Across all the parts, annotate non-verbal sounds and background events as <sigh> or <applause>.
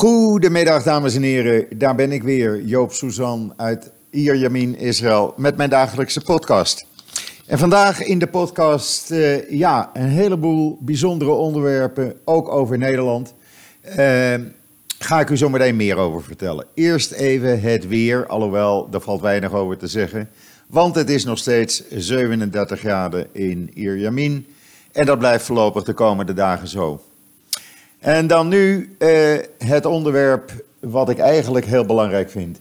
Goedemiddag, dames en heren. Daar ben ik weer, Joop Suzan uit Ierjamin, Israël, met mijn dagelijkse podcast. En vandaag in de podcast, uh, ja, een heleboel bijzondere onderwerpen, ook over Nederland. Uh, ga ik u zo meteen meer over vertellen. Eerst even het weer, alhoewel, daar valt weinig over te zeggen. Want het is nog steeds 37 graden in Ierjamin. En dat blijft voorlopig de komende dagen zo. En dan nu uh, het onderwerp wat ik eigenlijk heel belangrijk vind.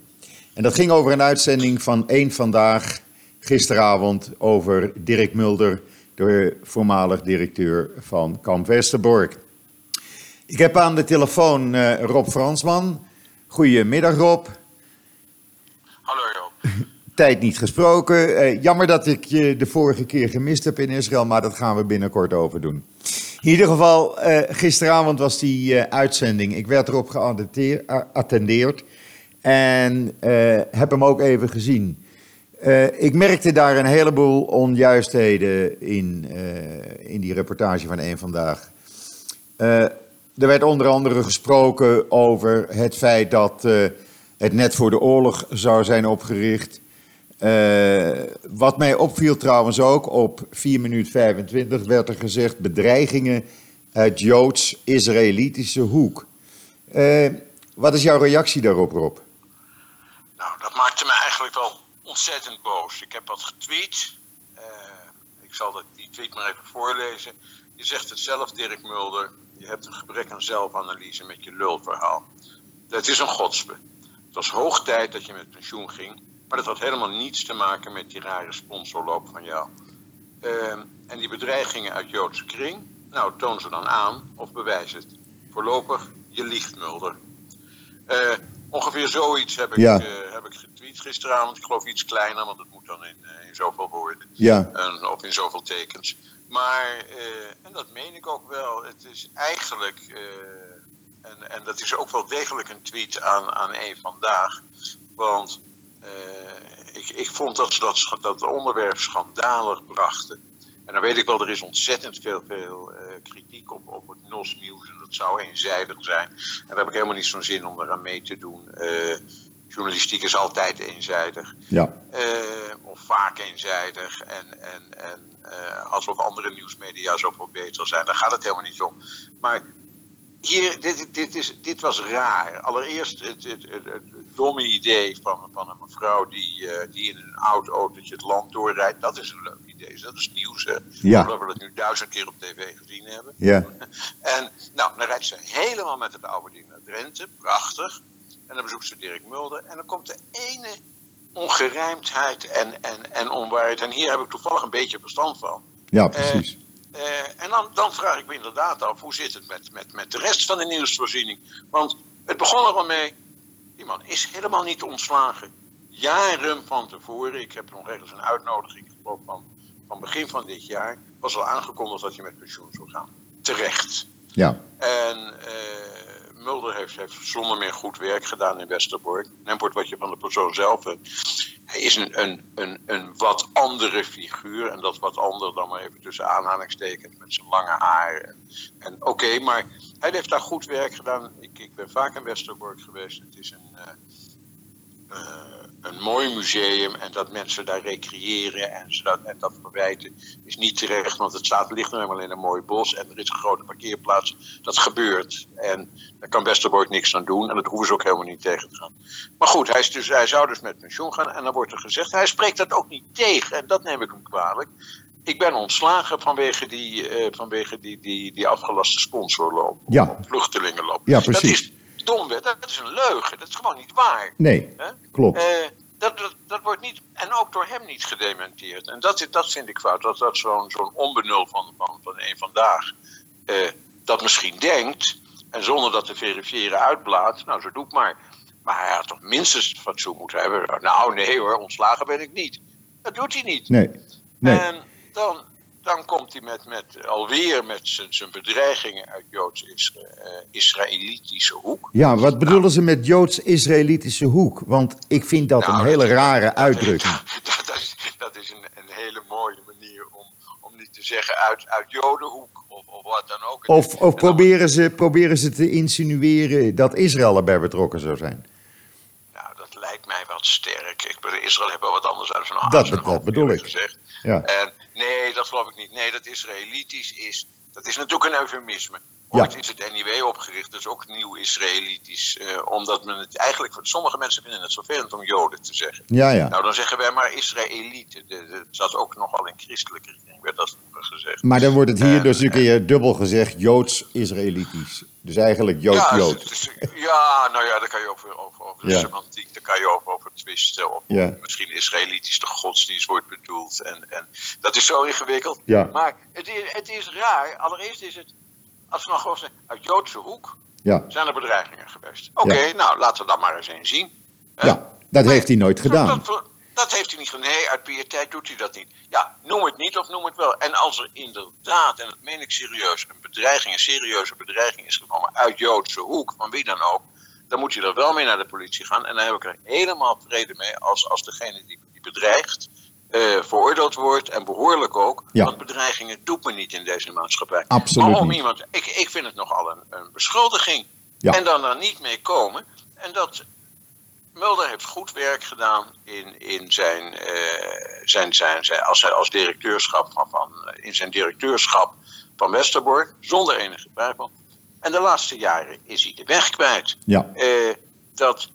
En dat ging over een uitzending van één vandaag, gisteravond, over Dirk Mulder, de voormalig directeur van Kamp Westerbork. Ik heb aan de telefoon uh, Rob Fransman. Goedemiddag Rob. Hallo Joop. <laughs> Tijd niet gesproken. Uh, jammer dat ik je de vorige keer gemist heb in Israël, maar dat gaan we binnenkort over doen. In ieder geval, uh, gisteravond was die uh, uitzending. Ik werd erop geattendeerd en uh, heb hem ook even gezien. ik merkte daar een heleboel onjuistheden in, in die reportage van één vandaag. er werd onder andere gesproken over het feit dat het net voor de oorlog zou zijn opgericht. Uh, wat mij opviel trouwens ook, op 4 minuut 25 werd er gezegd bedreigingen uit Joods-Israëlitische hoek. Uh, wat is jouw reactie daarop, Rob? Nou, dat maakte me eigenlijk wel ontzettend boos. Ik heb wat getweet. Uh, ik zal dat, die tweet maar even voorlezen. Je zegt het zelf, Dirk Mulder. Je hebt een gebrek aan zelfanalyse met je lulverhaal. Dat is een godspe. Het was hoog tijd dat je met pensioen ging. Maar dat had helemaal niets te maken met die rare sponsorloop van jou. Uh, en die bedreigingen uit Joodse kring, nou toon ze dan aan of bewijs het. Voorlopig, je liegt Mulder. Uh, ongeveer zoiets heb ik, ja. uh, heb ik getweet gisteravond. Ik geloof iets kleiner, want het moet dan in, uh, in zoveel woorden. Ja. of in zoveel tekens. Maar, en dat meen ik ook wel, het is eigenlijk, en, en dat is ook wel degelijk een tweet aan, aan één vandaag. Want ik, ik vond dat ze dat, dat onderwerp schandalig brachten. En dan weet ik wel, er is ontzettend veel, veel uh, kritiek op, op het NOS-nieuws. En dat zou eenzijdig zijn. En daar heb ik helemaal niet zo'n zin om eraan mee te doen. Uh, journalistiek is altijd eenzijdig. Ja. of vaak eenzijdig. En, en, en alsof andere nieuwsmedia zoveel beter zijn. Daar gaat het helemaal niet om. Maar hier, dit, dit, is, dit was raar. Allereerst het, het, het, het domme idee van, van een mevrouw die, uh, die in een oud autootje het land doorrijdt. Dat is een leuk idee. Dat is nieuws. Hè? Ja. Dat we dat nu duizend keer op tv gezien hebben. Ja. <laughs> en nou, dan rijdt ze helemaal met het oude ding naar Drenthe. Prachtig. En dan bezoekt ze Dirk Mulder. En dan komt de ene ongerijmdheid en, en, en onwaarheid. En hier heb ik toevallig een beetje verstand van. Ja, precies. Uh, uh, en dan, dan, vraag ik me inderdaad af, hoe zit het met, met, met de rest van de nieuwsvoorziening? Want het begon er al mee, die man is helemaal niet ontslagen. Jaren van tevoren, ik heb nog ergens een uitnodiging gekregen van, van begin van dit jaar, was al aangekondigd dat je met pensioen zou gaan. Terecht. Ja. En uh, Mulder heeft, heeft zonder meer goed werk gedaan in Westerbork. Neem wordt wat je van de persoon zelf hebt. Hij is een, een, een, wat andere figuur. En dat wat ander dan maar even tussen aanhalingstekens met zijn lange haar. En, oké, maar hij heeft daar goed werk gedaan. Ik, ik ben vaak in Westerbork geweest. Het is een, uh, een mooi museum. En dat mensen daar recreëren en, ze dat, en dat verwijten is niet terecht. Want het staat, ligt nu helemaal in een mooi bos. En er is een grote parkeerplaats. Dat gebeurt. En daar kan Westerbork niks aan doen. En dat hoeven ze ook helemaal niet tegen te gaan. Maar goed, hij, is dus, hij zou dus met pensioen gaan. En dan wordt er gezegd, hij spreekt dat ook niet tegen. En dat neem ik hem kwalijk. Ik ben ontslagen vanwege die, uh, vanwege die, die, die afgelaste sponsorloop. Ja. Vluchtelingenloop. Ja, precies. Dat is Dat is een leugen. Dat is gewoon niet waar. Nee, klopt. Uh, dat, dat, dat, wordt niet, en ook door hem niet gedementeerd. En dat, dat vind ik fout. Dat, dat zo'n zo'n onbenul van, van, van een vandaag uh, dat misschien denkt. En zonder dat te verifiëren uitblaat. Nou, zo doe ik maar. Maar hij had toch minstens fatsoen moeten hebben. Nou, nee hoor, ontslagen ben ik niet. Dat doet hij niet. Nee. nee. En dan, dan komt hij met, met, alweer met zijn bedreigingen uit Joods-Israëlitische -Isra hoek. Ja, wat bedoelen nou, ze met Joods-Israëlitische hoek? Want ik vind dat nou, een hele dat, rare dat, uitdrukking. <laughs> Dat, dat, is, dat is een, een hele mooie manier om, om niet te zeggen uit, uit Jodenhoek of, of wat dan ook. Of, of proberen, ze, proberen ze te insinueren dat Israël erbij betrokken zou zijn? Nou, dat lijkt mij wat sterk. Ik, Israël heeft wel wat anders uit zijn Dat, dat, dat bedoel ik. Gezegd. Ja. En nee, dat geloof ik niet. Nee, dat Israëlitisch is, dat is natuurlijk een eufemisme. Ooit is het NIW opgericht, dus ook nieuw Israëlitisch. Eh, omdat men het eigenlijk, sommige mensen vinden het vervelend om Joden te zeggen. Ja, ja. Nou, dan zeggen wij maar Israëlieten. Dat zat ook nogal in christelijke richting, werd dat gezegd. Maar dan wordt het hier uh, dus een keer dubbel gezegd, Joods-Israëlitisch. Dus eigenlijk Jood-Jood. Ja, ja, nou ja, daar kan je over, over, over de ja. semantiek, daar kan je over, over twisten. Of ja. misschien Israëlitisch de godsdienst wordt bedoeld. En, en dat is zo ingewikkeld. Ja. Maar het is, het is raar. Allereerst is het als we nog gewoon zeggen, uit Joodse hoek ja. zijn er bedreigingen geweest. Oké, okay, nou laten we dat maar eens eens zien. Ja, dat heeft hij nooit gedaan. Dat, dat, heeft hij niet gedaan. Nee, uit pietijd doet hij dat niet. Ja, noem het niet of noem het wel. En als er inderdaad, en dat meen ik serieus, een bedreiging, een serieuze bedreiging is gekomen uit Joodse hoek, van wie dan ook, dan moet je er wel mee naar de politie gaan. En dan heb ik er helemaal vrede mee als, als degene die, die bedreigt, uh, veroordeeld wordt en behoorlijk ook. Ja. Want bedreigingen doet men niet in deze maatschappij. Absoluut maar om iemand, ik, ik vind het nogal een, een beschuldiging. Ja. En dan er niet mee komen. En dat Mulder heeft goed werk gedaan in, in zijn, uh, zijn, zijn, zijn, als, als directeurschap van, van, in zijn directeurschap van Westerbork, zonder enige twijfel. En de laatste jaren is hij de weg kwijt. Ja. Uh, dat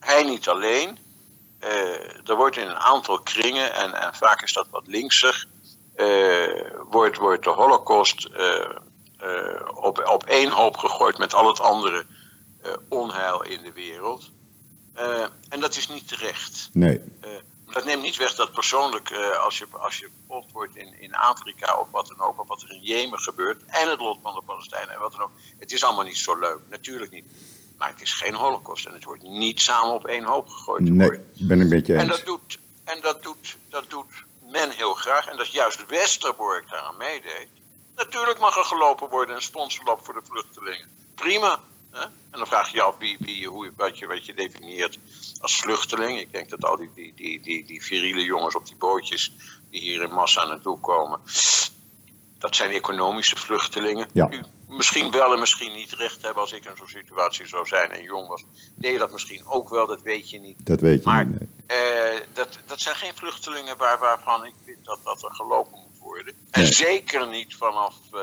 hij niet alleen, er wordt in een aantal kringen, en, en vaak is dat wat linkser, wordt, wordt de holocaust op, op één hoop gegooid met al het andere onheil in de wereld. en dat is niet terecht. Nee. dat neemt niet weg dat persoonlijk, als je, als je wordt in, in Afrika of wat dan ook, of wat er in Jemen gebeurt, en het lot van de Palestijnen en wat dan ook, het is allemaal niet zo leuk. Natuurlijk niet. Maar het is geen holocaust en het wordt niet samen op één hoop gegooid. Nee, ik ben een beetje eens. En dat doet, en dat doet, dat doet men heel graag. En dat juist Westerbork daaraan meedeed. Natuurlijk mag er gelopen worden, een sponsorlap voor de vluchtelingen. Prima. En dan vraag je je af wie, wie, hoe, wat, je, wat je definieert als vluchteling. Ik denk dat al die, die, die, die, die viriele jongens op die bootjes die hier in massa naartoe komen, dat zijn economische vluchtelingen. Ja. Die misschien wel en misschien niet recht hebben als ik in zo'n situatie zou zijn en jong was. Je dat misschien ook wel, dat weet je niet. Dat weet je maar, niet. Uh, dat, dat zijn geen vluchtelingen waar, waarvan ik vind dat, dat er gelopen moet worden. En Nee. zeker niet vanaf, uh,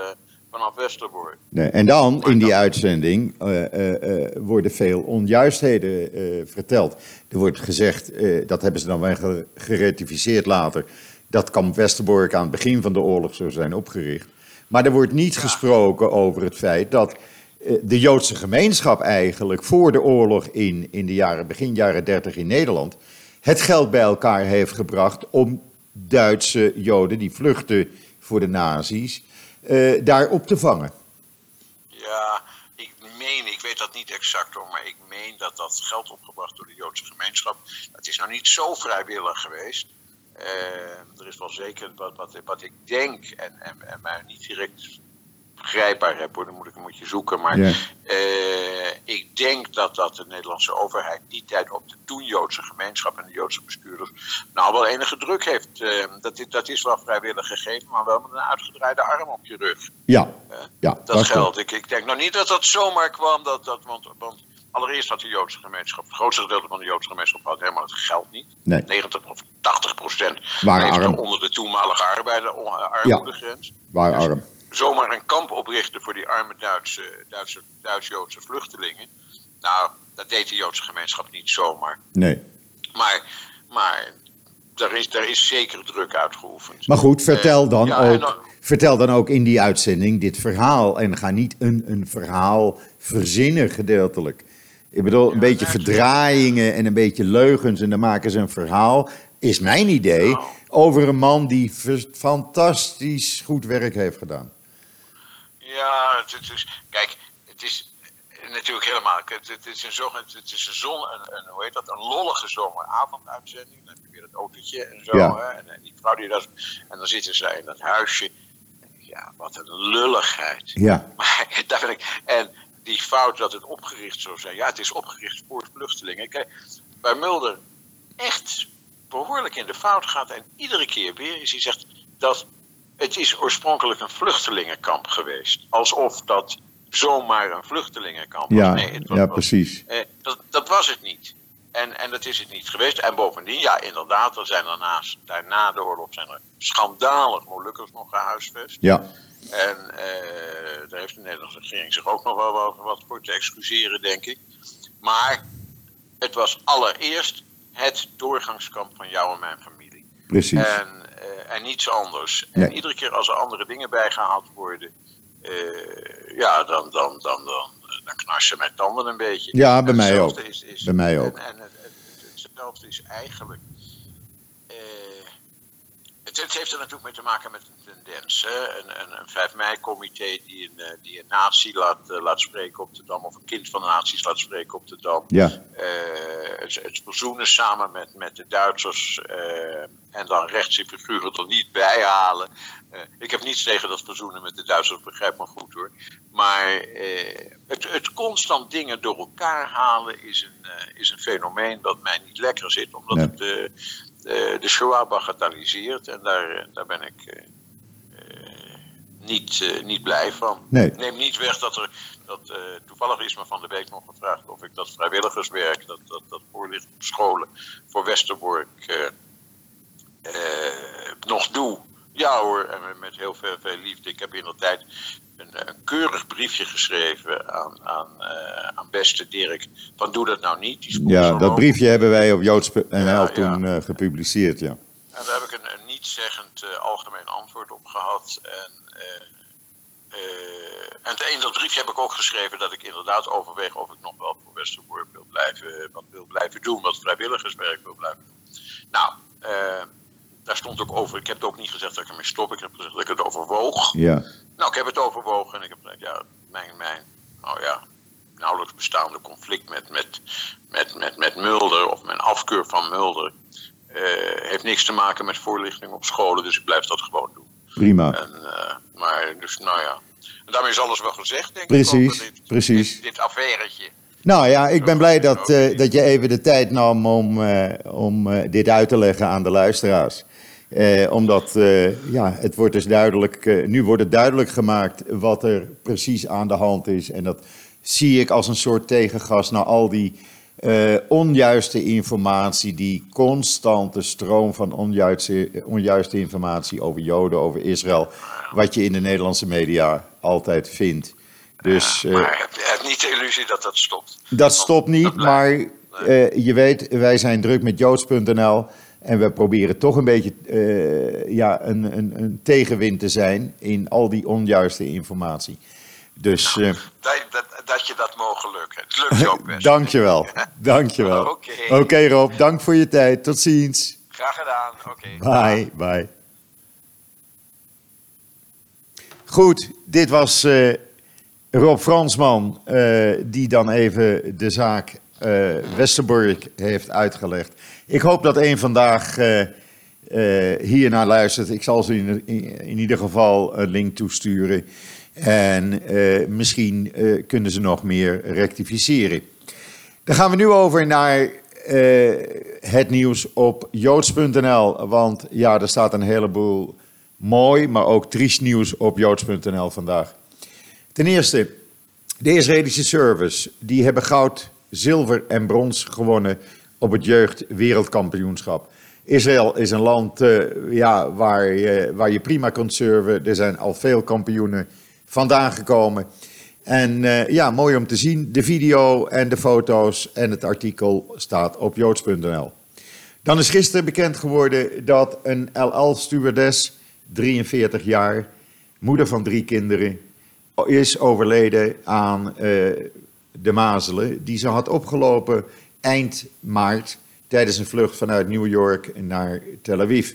vanaf Westerbork. Nee, en dan Maar in die dan- uitzending eh, eh, eh, worden veel onjuistheden verteld. Er wordt gezegd, dat hebben ze dan wel ge- geretificeerd later, dat kamp Westerbork aan het begin van de oorlog zou zijn opgericht. Maar er wordt niet gesproken over het feit dat de Joodse gemeenschap eigenlijk voor de oorlog in, in de jaren, begin jaren 30 in Nederland het geld bij elkaar heeft gebracht om Duitse Joden die vluchten voor de nazi's eh, daar op te vangen. Ja, ik meen, ik weet dat niet exact hoor, maar ik meen dat dat geld opgebracht door de Joodse gemeenschap, dat is nou niet zo vrijwillig geweest. Eh, er is wel zeker wat, wat, wat ik denk en, en, en mij niet direct begrijpbaar heb hoor, dan moet ik een moet zoeken. Maar Ja. eh, ik denk dat, dat de Nederlandse overheid die tijd op de toen Joodse gemeenschap en de Joodse bestuurders nou wel enige druk heeft. Eh, dat, is- dat is wel vrijwillig gegeven, maar wel met een uitgedraaide arm op je rug. Ja, Eh, ja dat klopt. geldt. Ik, ik denk nou niet dat dat zomaar kwam. Dat, dat, want, want allereerst had de Joodse gemeenschap, het grootste gedeelte van de Joodse gemeenschap had helemaal het geld niet. Nee. 90 of 80 procent Waren leefde arm. onder de toenmalige arbeider, armoedegrens. Waar Dus arm. Zomaar een kamp oprichten voor die arme Duitse, Duitse, Duits-Joodse vluchtelingen. Nou, dat deed de Joodse gemeenschap niet zomaar. Nee. Maar, maar daar, is, daar is zeker druk uitgeoefend. Maar goed, vertel dan, ja, en ook, dan- vertel dan ook in die uitzending dit verhaal. En ga niet een, een verhaal verzinnen gedeeltelijk. Ik bedoel, een beetje verdraaiingen en een beetje leugens. En dan maken ze een verhaal, is mijn idee, Nou. over een man die fantastisch goed werk heeft gedaan. Ja, het, het is, kijk, het is natuurlijk helemaal. Het, het is een, zo'n, het is een, zon, een, een, hoe heet dat, een lollige zomeravonduitzending. Dan heb je weer het autootje en zo. Ja. Hè, en, en die vrouw die dat. En dan zitten ze in dat huisje. Ja, wat een lulligheid. Ja, <laughs> Maar daar vind ik. En die fout dat het opgericht zou zijn. Ja, het is opgericht voor vluchtelingen. Kijk, bij Mulder echt behoorlijk in de fout gaat. En iedere keer weer is hij zegt dat het is oorspronkelijk een vluchtelingenkamp geweest. Alsof dat zomaar een vluchtelingenkamp was. Ja, nee, het was, ja was- precies. eh, dat, dat was het niet. En, en dat is het niet geweest. En bovendien, ja, inderdaad, er zijn daarnaast, daarna de oorlog zijn er schandalig Molukkers nog gehuisvest. Ja, En eh, daar heeft de Nederlandse regering zich ook nog wel wat, wat voor te excuseren, denk ik. Maar het was allereerst het doorgangskamp van jou en mijn familie. precies. En, en niets anders. Nee. En iedere keer als er andere dingen bijgehaald worden, eh, ja, dan, dan, dan, dan, dan knars je met tanden een beetje. Ja, bij mij ook. Is, is, Bij mij ook. En, en het, het- het- hetzelfde is eigenlijk. eh, het, het heeft er natuurlijk mee te maken met een tendens. Hè? Een, een, een 5 mei-comité die een, eh, die een natie laat, eh, laat spreken op de Dam, of een kind van naties laat spreken op de Dam. Ja, Eh, het, het verzoenen samen met, met de Duitsers en dan rechtse figuren er niet bij halen. Ik heb niets tegen dat verzoenen met de Duitsers, begrijp me goed hoor. Maar het, het constant dingen door elkaar halen is een, is een fenomeen dat mij niet lekker zit, omdat Nee. het de, de, Shoah bagatelliseert en daar, daar ben ik eh, eh, niet, eh, niet blij van. Nee. Neem niet weg dat er. Dat, eh, toevallig is me van de week nog gevraagd of ik dat vrijwilligerswerk, dat, dat, dat voorlichting op scholen voor Westerbork eh, eh, nog doe. Ja hoor, en met- heel veel, veel liefde. Ik heb in de tijd een, een keurig briefje geschreven aan, aan, eh, aan beste Dirk. Van doe dat nou niet. Die ja, dat briefje hebben wij op Joods.nl Ja, toen ja. eh, gepubliceerd, ja. En daar heb ik een, een niet-zeggend eh, algemeen antwoord op gehad. En, eh, eh, en in dat briefje heb ik ook geschreven dat ik inderdaad overweeg of ik nog wel voor Westerbork wil blijven, wat wil blijven doen, wat vrijwilligerswerk wil blijven doen. Nou, eh, daar stond ook over. Ik heb het ook niet gezegd dat ik ermee stop. Ik heb gezegd dat ik het overwoog. Ja, Nou, ik heb het overwogen en ik heb gezegd, ja, mijn, mijn, nou ja, nauwelijks bestaande conflict met, met, met, met, met Mulder of mijn afkeur van Mulder eh, heeft niks te maken met voorlichting op scholen, dus ik blijf dat gewoon doen. prima. En, eh, maar dus, nou ja, en daarmee is alles wel gezegd, denk Precies, ik. over dit, precies. Dit, dit affairetje. Nou ja, ik ben blij dat, eh, dat je even de tijd nam om, om dit uit te leggen aan de luisteraars. Eh, omdat, eh, ja, het wordt dus duidelijk, eh, nu wordt het duidelijk gemaakt wat er precies aan de hand is. En dat zie ik als een soort tegengas naar al die eh, onjuiste informatie, die constante stroom van onjuiste, onjuiste informatie over Joden, over Israël, wat je in de Nederlandse media altijd vindt. Dus, eh, maar heb, niet de illusie dat dat stopt. dat stopt niet, dat maar eh, je weet, wij zijn druk met joods.nl en we proberen toch een beetje eh, ja, een, een, een tegenwind te zijn in al die onjuiste informatie. Dus eh Dat, dat, dat je dat mogen lukken. Het lukt je ook <laughs> best. dankjewel, dankjewel. <laughs> Oké. Oké Rob, dank voor je tijd. Tot ziens. Graag gedaan. Oké. Bye, bye. Goed, dit was eh, Rob Fransman, die dan even de zaak Westerbork heeft uitgelegd. Ik hoop dat één vandaag eh eh hiernaar luistert. Ik zal ze in, in, ieder geval een link toesturen. En eh, misschien kunnen ze nog meer rectificeren. Dan gaan we nu over naar het nieuws op joods.nl. Want ja, er staat een heleboel mooi, maar ook triest nieuws op joods.nl vandaag. Ten eerste, de Israëlische service. Die hebben goud, zilver en brons gewonnen op het jeugdwereldkampioenschap. Israël is een land eh, ja, waar, je, waar je prima kunt surfen. Er zijn al veel kampioenen vandaan gekomen. En eh, ja, mooi om te zien. De video en de foto's en het artikel staat op joods.nl. Dan is gisteren bekend geworden dat een LL-stewardess, 43 jaar, moeder van drie kinderen, is overleden aan eh, de mazelen die ze had opgelopen eind maart tijdens een vlucht vanuit New York naar Tel Aviv.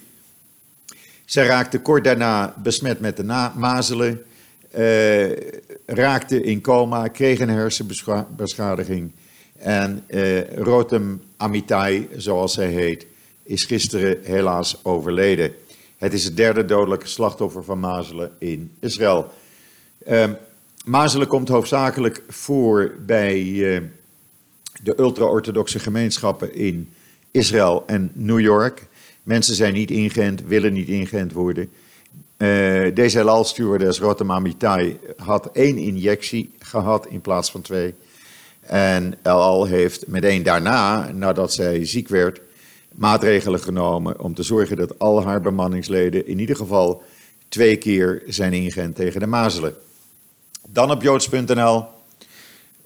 Zij raakte kort daarna besmet met de mazelen, eh, raakte in coma, kreeg een hersenbeschadiging. En eh, Rotem Amitai, zoals zij heet, is gisteren helaas overleden. Het is het derde dodelijke slachtoffer van mazelen in Israël. Eh, mazelen komt hoofdzakelijk voor bij eh, de ultra-orthodoxe gemeenschappen in Israël en New York. Mensen zijn niet ingeënt, willen niet ingeënt worden. Uh, deze LAL-stewardess Rotema Mitai had één injectie gehad in plaats van twee. En LAL heeft meteen daarna, nadat zij ziek werd, maatregelen genomen om te zorgen dat al haar bemanningsleden in ieder geval twee keer zijn ingeënt tegen de mazelen. Dan op joods.nl.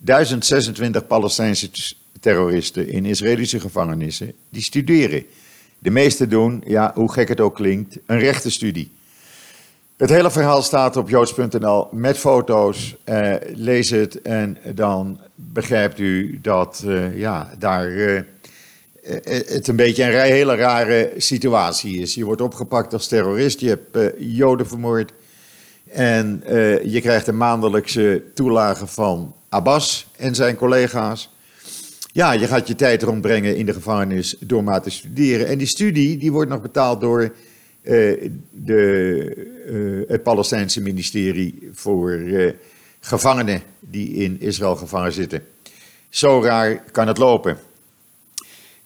1026 Palestijnse terroristen in Israëlische gevangenissen, die studeren. De meeste doen, ja, hoe gek het ook klinkt, een rechtenstudie. Het hele verhaal staat op joods.nl met foto's. Eh, lees het en dan begrijpt u dat uh, ja, daar uh, het een beetje een hele rare situatie is. Je wordt opgepakt als terrorist, je hebt Joden vermoord. En je krijgt een maandelijkse toelage van Abbas en zijn collega's. Ja, je gaat je tijd rondbrengen in de gevangenis door maar te studeren. En die studie die wordt nog betaald door uh, de, uh, het Palestijnse ministerie voor uh, gevangenen die in Israël gevangen zitten. Zo raar kan het lopen.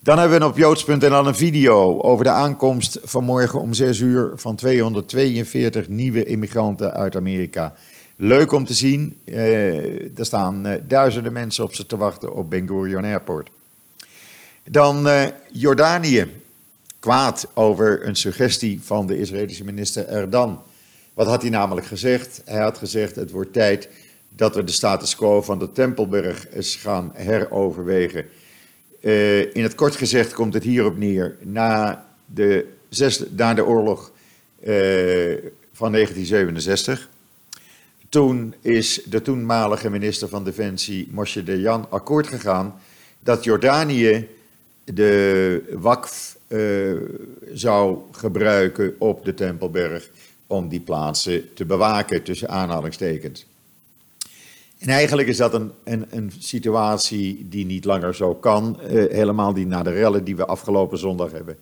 Dan hebben we op joods.nl een video over de aankomst vanmorgen om 6 uur van 242 nieuwe immigranten uit Amerika. Leuk om te zien. er staan duizenden mensen op ze te wachten op Ben Gurion Airport. Dan Jordanië kwaad over een suggestie van de Israëlische minister Erdan. Wat had hij namelijk gezegd? Hij had gezegd: het wordt tijd dat we de status quo van de Tempelberg eens gaan heroverwegen. In het kort gezegd komt het hierop neer. Na de, de oorlog van 1967. Toen is de toenmalige minister van Defensie, Moshe Dayan, akkoord gegaan dat Jordanië de WAKF uh, zou gebruiken op de Tempelberg om die plaatsen te bewaken, tussen aanhalingstekens. En eigenlijk is dat een, een, een situatie die niet langer zo kan, uh, helemaal die na de rellen die we afgelopen zondag hebben.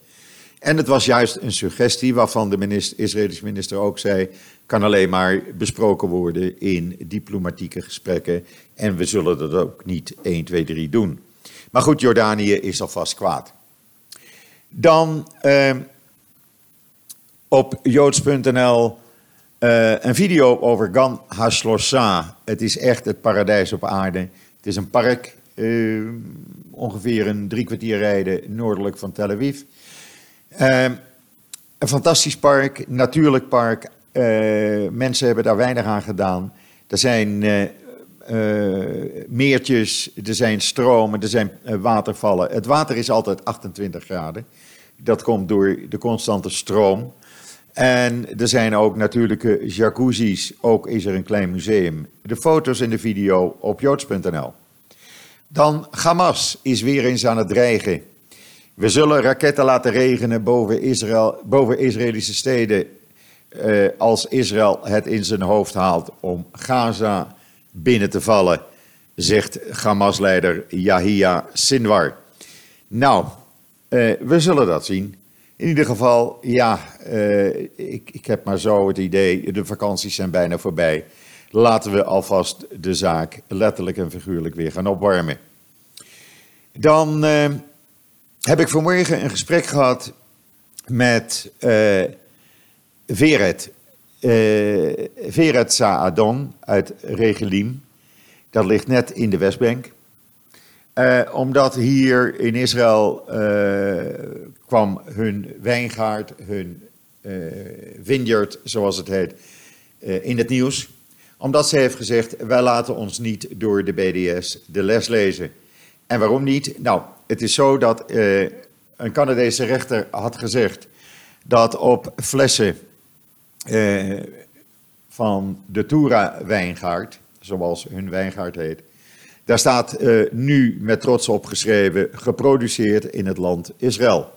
En het was juist een suggestie waarvan de minister, Israëlische minister ook zei, kan alleen maar besproken worden in diplomatieke gesprekken en we zullen dat ook niet 1, 2, 3 doen. Maar goed, Jordanië is alvast kwaad. Dan uh, op joods.nl uh, een video over Gan Hashlosa. Het is echt het paradijs op aarde. Het is een park, uh, ongeveer een drie kwartier rijden noordelijk van Tel Aviv. Ehm, een fantastisch park, natuurlijk park. Eh, mensen hebben daar weinig aan gedaan. Er zijn meertjes, er zijn stromen, er zijn watervallen. Het water is altijd 28 graden. Dat komt door de constante stroom. En er zijn ook natuurlijke jacuzzi's. Ook is er een klein museum. De foto's en de video op joods.nl. Dan Hamas is weer eens aan het dreigen. We zullen raketten laten regenen boven, Israël, boven Israëlische steden. Eh, als Israël het in zijn hoofd haalt om Gaza binnen te vallen, zegt Hamas-leider Yahya Sinwar. Nou, uh, we zullen dat zien. In ieder geval, ja, uh, ik, ik heb maar zo het idee, de vakanties zijn bijna voorbij. Laten we alvast de zaak letterlijk en figuurlijk weer gaan opwarmen. Dan heb ik vanmorgen een gesprek gehad met Veret. Veret Saadon uit Regelim. Dat ligt net in de Westbank. Uh, omdat hier in Israël uh, kwam hun wijngaard, hun uh, vineyard, zoals het heet, in het nieuws. Omdat ze heeft gezegd, wij laten ons niet door de BDS de les lezen. En waarom niet? Nou, het is zo dat een Canadese rechter had gezegd dat op flessen van de Toura wijngaard, zoals hun wijngaard heet, daar staat uh, nu met trots op geschreven, geproduceerd in het land Israël.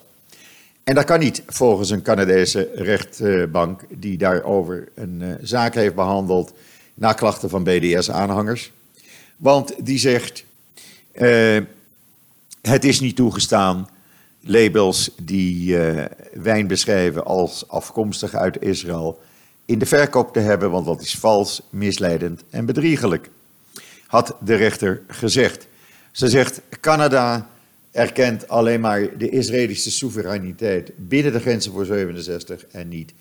En dat kan niet volgens een Canadese rechtbank die daarover een zaak heeft behandeld na klachten van BDS-aanhangers. Want die zegt, het is niet toegestaan labels die wijn beschrijven als afkomstig uit Israël in de verkoop te hebben, want dat is vals, misleidend en bedriegelijk had de rechter gezegd. Ze zegt: Canada erkent alleen maar de Israëlische soevereiniteit binnen de grenzen voor 67 en niet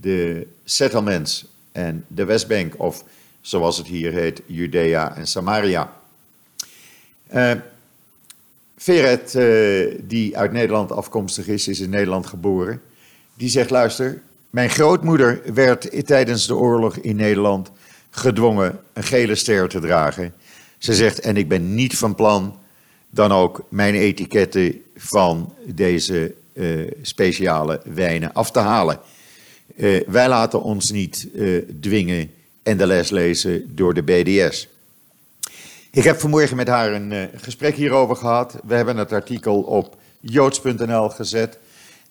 de settlements en de Westbank, of zoals het hier heet, Judea en Samaria. Uh, Veret, uh, die uit Nederland afkomstig is, is in Nederland geboren. Die zegt: Luister, mijn grootmoeder werd tijdens de oorlog in Nederland gedwongen een gele ster te dragen. Ze zegt: En ik ben niet van plan dan ook mijn etiketten van deze uh, speciale wijnen af te halen. Uh, wij laten ons niet dwingen en de les lezen door de BDS. Ik heb vanmorgen met haar een uh, gesprek hierover gehad. We hebben het artikel op joods.nl gezet.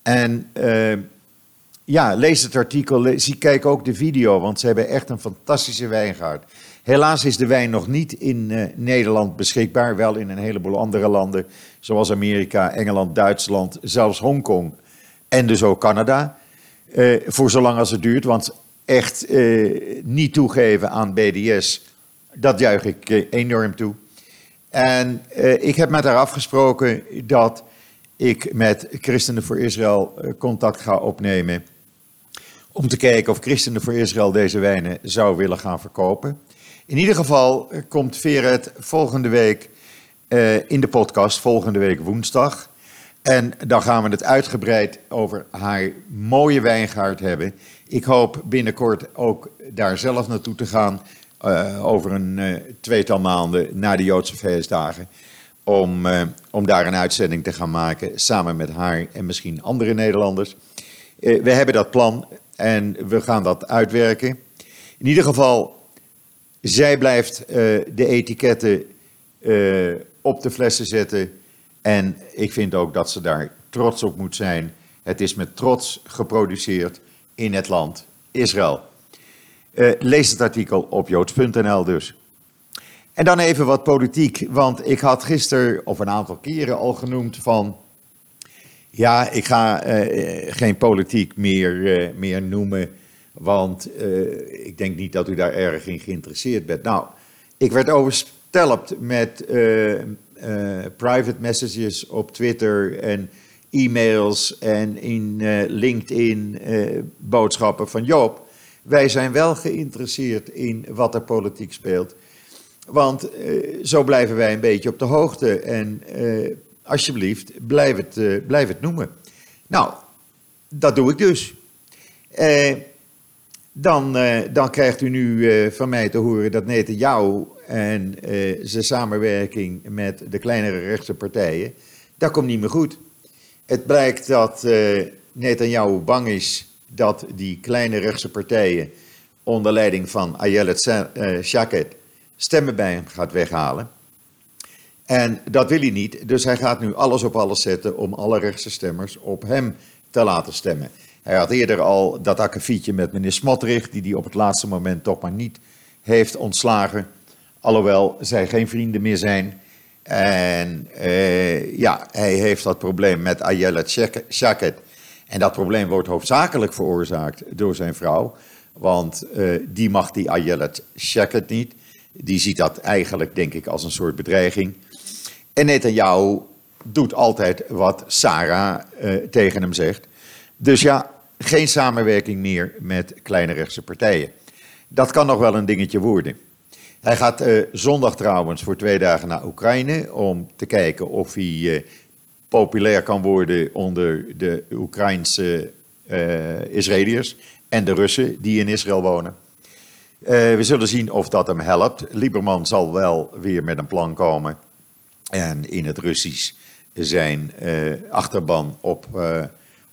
En uh, ja, lees het artikel, lees, kijk ook de video, want ze hebben echt een fantastische wijngaard. Helaas is de wijn nog niet in uh, Nederland beschikbaar, wel in een heleboel andere landen, zoals Amerika, Engeland, Duitsland, zelfs Hongkong en dus ook Canada. voor zolang als het duurt, want echt niet toegeven aan BDS dat juich ik eh, enorm toe. En uh, ik heb met haar afgesproken dat ik met Christenen voor Israël uh, contact ga opnemen. Om te kijken of Christenen voor Israël deze wijnen zou willen gaan verkopen. In ieder geval komt Veret volgende week in de podcast, volgende week woensdag. En dan gaan we het uitgebreid over haar mooie wijngaard hebben. Ik hoop binnenkort ook daar zelf naartoe te gaan uh, over een uh, tweetal maanden na de Joodse feestdagen. Om, uh, om daar een uitzending te gaan maken samen met haar en misschien andere Nederlanders. we hebben dat plan en we gaan dat uitwerken. In ieder geval, zij blijft de etiketten op de flessen zetten. En ik vind ook dat ze daar trots op moet zijn. Het is met trots geproduceerd in het land Israël. Uh, lees het artikel op joods.nl dus. En dan even wat politiek, want ik had gisteren of een aantal keren al genoemd van... Ja, ik ga uh, geen politiek meer, uh, meer noemen, want ik denk niet dat u daar erg in geïnteresseerd bent. Nou, ik werd overstelpt met private messages op Twitter en e-mails en in LinkedIn boodschappen van Joop wij zijn wel geïnteresseerd in wat er politiek speelt. Want uh, zo blijven wij een beetje op de hoogte. En uh, alsjeblieft, blijf het, uh, blijf het noemen. Nou, dat doe ik dus. dan, dan krijgt u nu van mij te horen dat Netanyahu en zijn samenwerking met de kleinere rechtse partijen, dat komt niet meer goed. Het blijkt dat Netanyahu bang is dat die kleine rechtse partijen onder leiding van Ayelet eh, Shaked stemmen bij hem gaat weghalen. En dat wil hij niet, dus hij gaat nu alles op alles zetten om alle rechtse stemmers op hem te laten stemmen. Hij had eerder al dat akkefietje met meneer Smotrich, die hij op het laatste moment toch maar niet heeft ontslagen. Alhoewel zij geen vrienden meer zijn. En uh, ja, hij heeft dat probleem met Ayelet Shaked. En dat probleem wordt hoofdzakelijk veroorzaakt door zijn vrouw. Want uh, die mag die Ayelet Sheket niet. Die ziet dat eigenlijk, denk ik, als een soort bedreiging. En Netanyahu doet altijd wat Sarah uh, tegen hem zegt. Dus ja, geen samenwerking meer met kleine rechtse partijen. Dat kan nog wel een dingetje worden. Hij gaat uh, zondag trouwens voor twee dagen naar Oekraïne om te kijken of hij populair kan worden onder de Oekraïnse uh, Israëliërs en de Russen die in Israël wonen. Uh, we zullen zien of dat hem helpt. Lieberman zal wel weer met een plan komen en in het Russisch zijn uh, achterban op,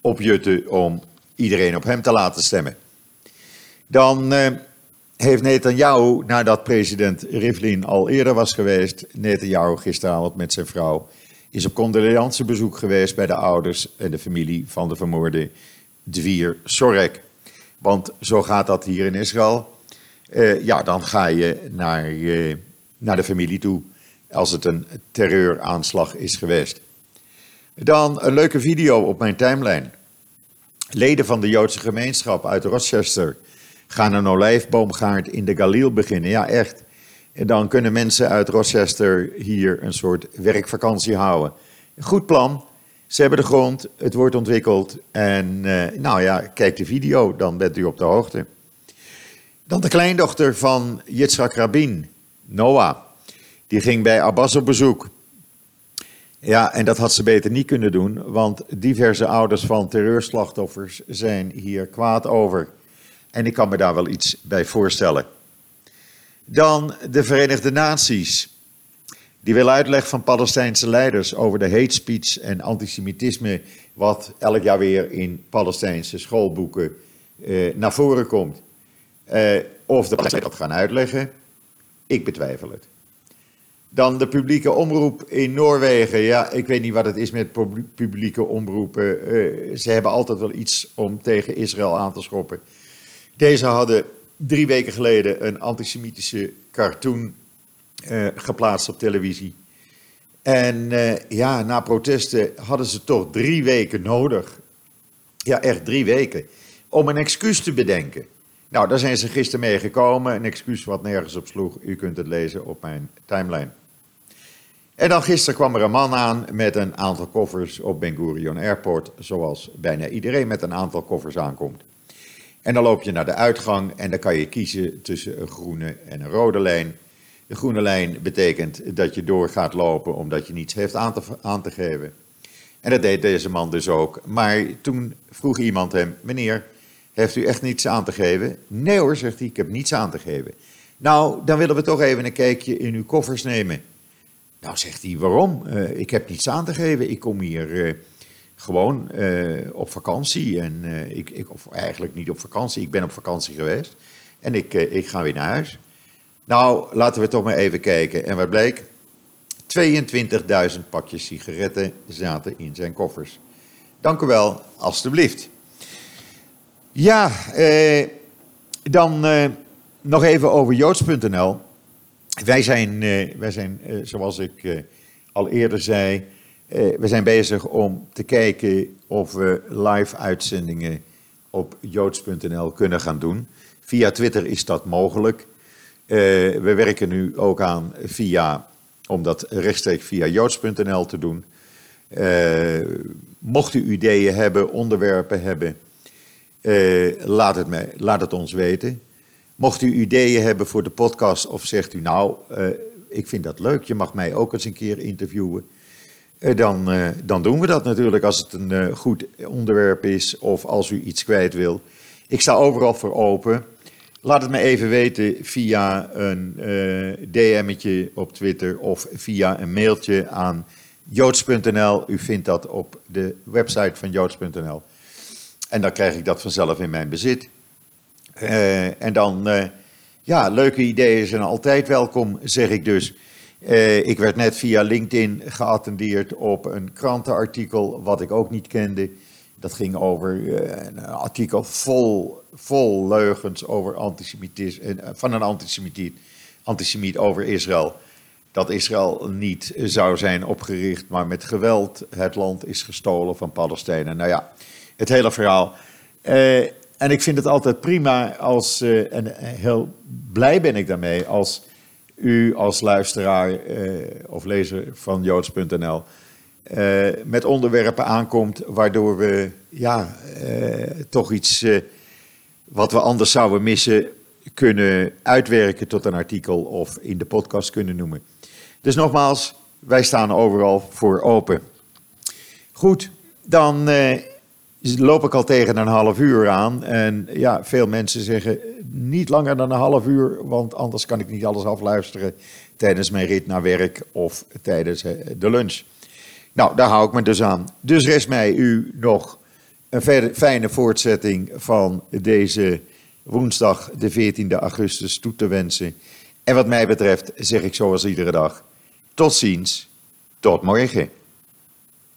opjutten om iedereen op hem te laten stemmen. Dan heeft Netanyahu, nadat president Rivlin al eerder was geweest, Netanyahu gisteravond met zijn vrouw is op condoleancebezoek geweest bij de ouders en de familie van de vermoorde Dvier Sorek. Want zo gaat dat hier in Israël. Uh, ja, dan ga je naar, uh, naar de familie toe als het een terreuraanslag is geweest. Dan een leuke video op mijn timeline. Leden van de Joodse gemeenschap uit Rochester gaan een olijfboomgaard in de Galil beginnen. Ja, echt. Dan kunnen mensen uit Rochester hier een soort werkvakantie houden. Goed plan. Ze hebben de grond, het wordt ontwikkeld en uh, nou ja, kijk de video, dan bent u op de hoogte. Dan de kleindochter van Yitzhak Rabin, Noah. Die ging bij Abbas op bezoek. Ja, en dat had ze beter niet kunnen doen, want diverse ouders van terreurslachtoffers zijn hier kwaad over. En ik kan me daar wel iets bij voorstellen. Dan de Verenigde Naties. Die wil uitleg van Palestijnse leiders over de hate speech en antisemitisme, wat elk jaar weer in Palestijnse schoolboeken eh, naar voren komt. Eh, of de Palestijnen dat gaan uitleggen, ik betwijfel het. Dan de publieke omroep in Noorwegen. Ja, ik weet niet wat het is met publieke omroepen. Uh, ze hebben altijd wel iets om tegen Israël aan te schoppen. Deze hadden drie weken geleden een antisemitische cartoon uh, geplaatst op televisie. En uh, ja, na protesten hadden ze toch drie weken nodig. Ja, echt drie weken. Om een excuus te bedenken. Nou, daar zijn ze gisteren mee gekomen. Een excuus wat nergens op sloeg. U kunt het lezen op mijn timeline. En dan gisteren kwam er een man aan met een aantal koffers op Ben Gurion Airport, zoals bijna iedereen met een aantal koffers aankomt. En dan loop je naar de uitgang en dan kan je kiezen tussen een groene en een rode lijn. De groene lijn betekent dat je door gaat lopen omdat je niets heeft aan te, geven. En dat deed deze man dus ook. Maar toen vroeg iemand hem, meneer, heeft u echt niets aan te geven? Nee hoor, zegt hij, ik heb niets aan te geven. Nou, dan willen we toch even een kijkje in uw koffers nemen. Nou, zegt hij, waarom? Uh, ik heb niets aan te geven. Ik kom hier uh, gewoon uh, op vakantie. En ik, ik, of eigenlijk niet op vakantie, ik ben op vakantie geweest. En ik, ik ga weer naar huis. Nou, laten we toch maar even kijken. En wat bleek? 22.000 pakjes sigaretten zaten in zijn koffers. Dank u wel, alstublieft. Ja, dan nog even over joods.nl. Wij zijn, wij zijn zoals ik al eerder zei, we zijn bezig om te kijken of we live uitzendingen op joods.nl kunnen gaan doen. Via Twitter is dat mogelijk. we werken nu ook aan via, om dat rechtstreeks via joods.nl te doen. mocht u ideeën hebben, onderwerpen hebben, laat, het mij, laat het ons weten. Mocht u ideeën hebben voor de podcast of zegt u nou, ik vind dat leuk, je mag mij ook eens een keer interviewen. Uh, dan, uh, dan doen we dat natuurlijk als het een goed onderwerp is of als u iets kwijt wil. Ik sta overal voor open. Laat het me even weten via een DM'tje op Twitter of via een mailtje aan joods.nl. U vindt dat op de website van joods.nl. En dan krijg ik dat vanzelf in mijn bezit. En dan, ja, leuke ideeën zijn altijd welkom, zeg ik dus. Uh, ik werd net via LinkedIn geattendeerd op een krantenartikel wat ik ook niet kende. Dat ging over een artikel vol, vol leugens over antisemitisme, van een antisemiet, antisemiet over Israël. Dat Israël niet zou zijn opgericht, maar met geweld het land is gestolen van Palestijnen. Nou ja, het hele verhaal. En ik vind het altijd prima als, en heel blij ben ik daarmee, als u als luisteraar uh, of lezer van joods.nl eh, met onderwerpen aankomt waardoor we ja, toch iets wat we anders zouden missen kunnen uitwerken tot een artikel of in de podcast kunnen noemen. Dus nogmaals, wij staan overal voor open. Goed, dan loop ik al tegen een half uur aan. En ja, veel mensen zeggen niet langer dan een half uur, want anders kan ik niet alles afluisteren tijdens mijn rit naar werk of tijdens eh, de lunch. Nou, daar hou ik me dus aan. Dus rest mij u nog een fijne voortzetting van deze woensdag, de 14e augustus, toe te wensen. En wat mij betreft zeg ik zoals iedere dag: tot ziens, tot morgen.